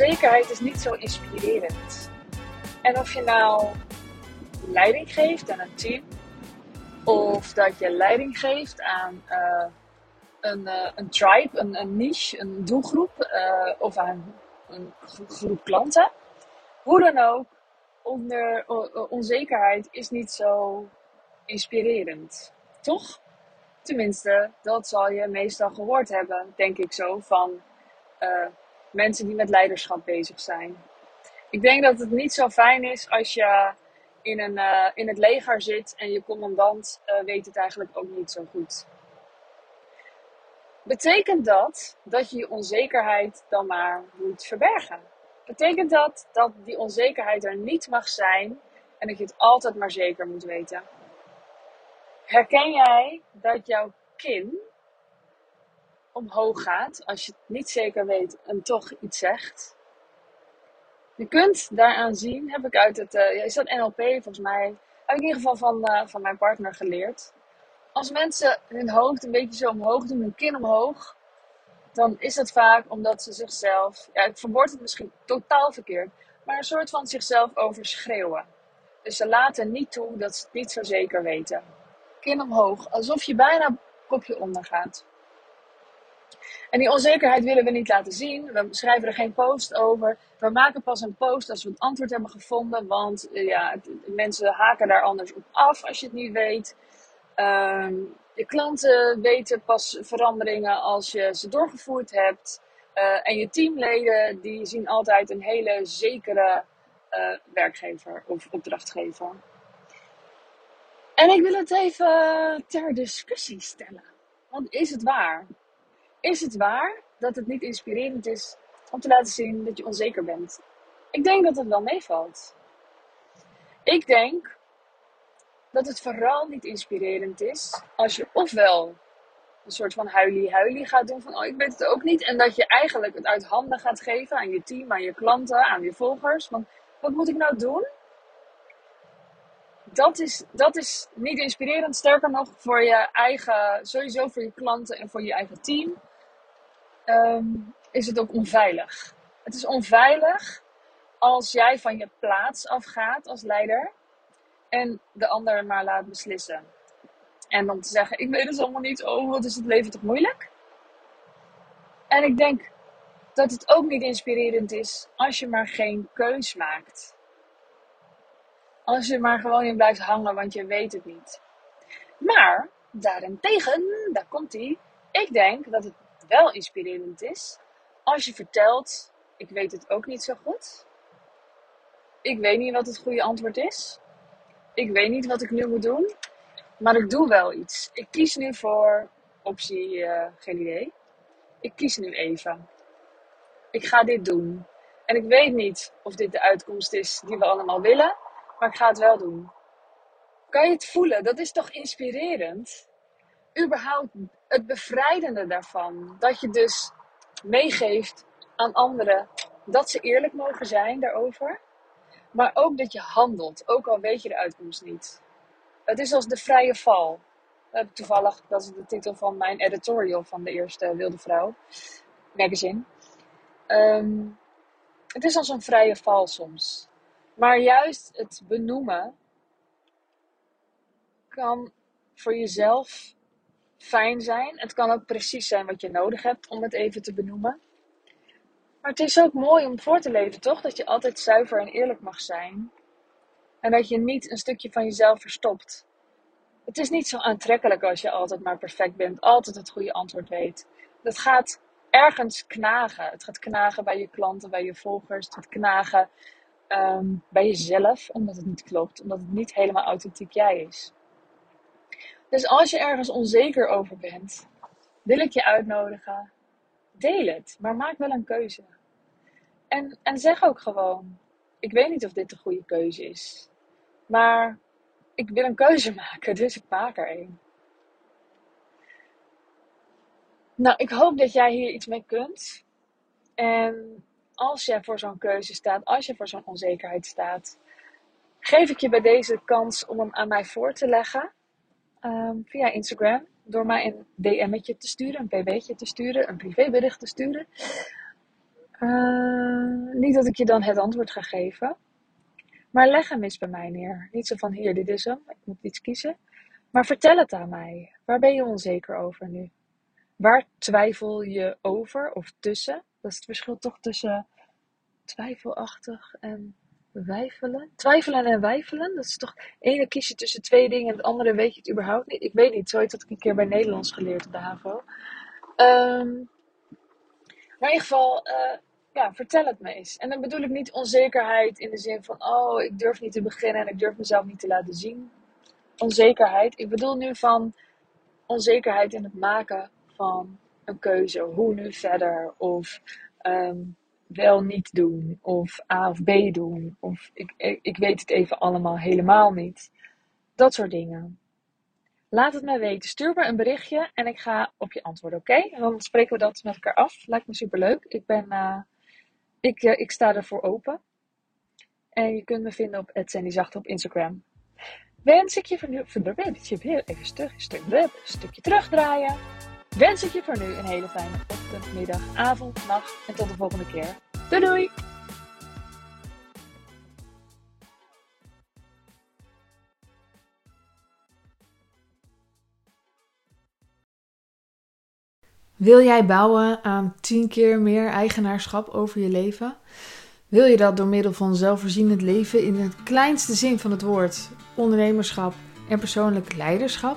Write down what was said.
onzekerheid is niet zo inspirerend. En of je nou leiding geeft aan een team, of dat je leiding geeft aan uh, een, uh, een tribe, een, een, niche, een doelgroep, uh, of aan een groep klanten. Hoe dan ook, onder, onzekerheid is niet zo inspirerend. Toch? Tenminste, dat zal je meestal gehoord hebben, denk ik zo, van mensen die met leiderschap bezig zijn. Ik denk dat het niet zo fijn is als je in, een, uh, in het leger zit en je commandant uh, weet het eigenlijk ook niet zo goed. Betekent dat dat je je onzekerheid dan maar moet verbergen? Betekent dat dat die onzekerheid er niet mag zijn en dat je het altijd maar zeker moet weten? Herken jij dat jouw kin omhoog gaat als je het niet zeker weet en toch iets zegt? Je kunt daaraan zien, heb ik uit het, uh, is dat NLP volgens mij, heb ik in ieder geval van, uh, van mijn partner geleerd. Als mensen hun hoofd een beetje zo omhoog doen, hun kin omhoog, dan is het vaak omdat ze zichzelf, ja, ik verwoord het misschien totaal verkeerd, maar een soort van zichzelf overschreeuwen. Dus ze laten niet toe dat ze het niet zo zeker weten. Kin omhoog, alsof je bijna kopje onder gaat. En die onzekerheid willen we niet laten zien. We schrijven er geen post over. We maken pas een post als we het antwoord hebben gevonden. Want uh, ja, mensen haken daar anders op af als je het niet weet. Uh, de klanten weten pas veranderingen als je ze doorgevoerd hebt. Uh, en je teamleden die zien altijd een hele zekere uh, werkgever of opdrachtgever. En ik wil het even ter discussie stellen. Want is het waar? Is het waar dat het niet inspirerend is om te laten zien dat je onzeker bent? Ik denk dat het wel meevalt. Ik denk dat het vooral niet inspirerend is als je ofwel een soort van huilie-huilie gaat doen van oh ik weet het ook niet en dat je eigenlijk het uit handen gaat geven aan je team, aan je klanten, aan je volgers. Want wat moet ik nou doen? Dat is, dat is niet inspirerend. Sterker nog, voor je eigen, sowieso voor je klanten en voor je eigen team, um, is het ook onveilig. Het is onveilig als jij van je plaats afgaat als leider en de ander maar laat beslissen. En dan te zeggen, ik weet het allemaal niet, oh wat is het leven toch moeilijk? En ik denk dat het ook niet inspirerend is als je maar geen keus maakt. Als je maar gewoon in blijft hangen, want je weet het niet. Maar, daarentegen, daar komt hij. Ik denk dat het wel inspirerend is als je vertelt: Ik weet het ook niet zo goed. Ik weet niet wat het goede antwoord is. Ik weet niet wat ik nu moet doen. Maar ik doe wel iets. Ik kies nu voor optie uh, geen idee. Ik kies nu even. Ik ga dit doen. En ik weet niet of dit de uitkomst is die we allemaal willen, maar ik ga het wel doen. Kan je het voelen? Dat is toch inspirerend? Überhaupt het bevrijdende daarvan. Dat je dus meegeeft aan anderen dat ze eerlijk mogen zijn daarover. Maar ook dat je handelt, ook al weet je de uitkomst niet. Het is als de vrije val. Toevallig, dat is de titel van mijn editorial van de eerste Wilde Vrouw magazine. Um, het is als een vrije val soms. Maar juist het benoemen kan voor jezelf fijn zijn. Het kan ook precies zijn wat je nodig hebt om het even te benoemen. Maar het is ook mooi om voor te leven, toch? Dat je altijd zuiver en eerlijk mag zijn. En dat je niet een stukje van jezelf verstopt. Het is niet zo aantrekkelijk als je altijd maar perfect bent, altijd het goede antwoord weet. Dat gaat ergens knagen. Het gaat knagen bij je klanten, bij je volgers. Het gaat knagen um, bij jezelf, omdat het niet klopt, omdat het niet helemaal authentiek jij is. Dus als je ergens onzeker over bent, wil ik je uitnodigen. Deel het, maar maak wel een keuze. En, en zeg ook gewoon: Ik weet niet of dit de goede keuze is, maar ik wil een keuze maken, dus ik maak er een. Nou, ik hoop dat jij hier iets mee kunt. En als je voor zo'n keuze staat, als je voor zo'n onzekerheid staat, geef ik je bij deze kans om hem aan mij voor te leggen um, via Instagram. Door mij een DM'tje te sturen, een pb'tje te sturen, een privébericht te sturen. Uh, niet dat ik je dan het antwoord ga geven. Maar leg hem eens bij mij neer. Niet zo van hier, dit is hem, ik moet iets kiezen. Maar vertel het aan mij. Waar ben je onzeker over nu? Waar twijfel je over of tussen? Dat is het verschil toch tussen twijfelachtig en wijfelen. Twijfelen en wijfelen, dat is toch ene kies je tussen twee dingen en het andere weet je het überhaupt niet. Ik weet niet, zoiets had ik een keer bij Nederlands geleerd op de HAVO. Um, maar in ieder geval, uh, ja, vertel het me eens. En dan bedoel ik niet onzekerheid in de zin van, oh, ik durf niet te beginnen en ik durf mezelf niet te laten zien. Onzekerheid. Ik bedoel nu van onzekerheid in het maken van een keuze. Hoe nu verder? Of um, wel niet doen. Of A of B doen. Of ik, ik weet het even allemaal helemaal niet. Dat soort dingen. Laat het mij weten. Stuur me een berichtje en ik ga op je antwoorden, oké? Dan spreken we dat met elkaar af. Lijkt me superleuk. Ik ben... Uh, ik, uh, ik sta ervoor open. En je kunt me vinden op Zacht op Instagram. Wens ik je voor nu... Even terug, een stukje terugdraaien. Wens ik je voor nu een hele fijne ochtend, middag, avond, nacht en tot de volgende keer. Doei doei! Wil jij bouwen aan 10 keer meer eigenaarschap over je leven? Wil je dat door middel van zelfvoorzienend leven in het kleinste zin van het woord, ondernemerschap en persoonlijk leiderschap?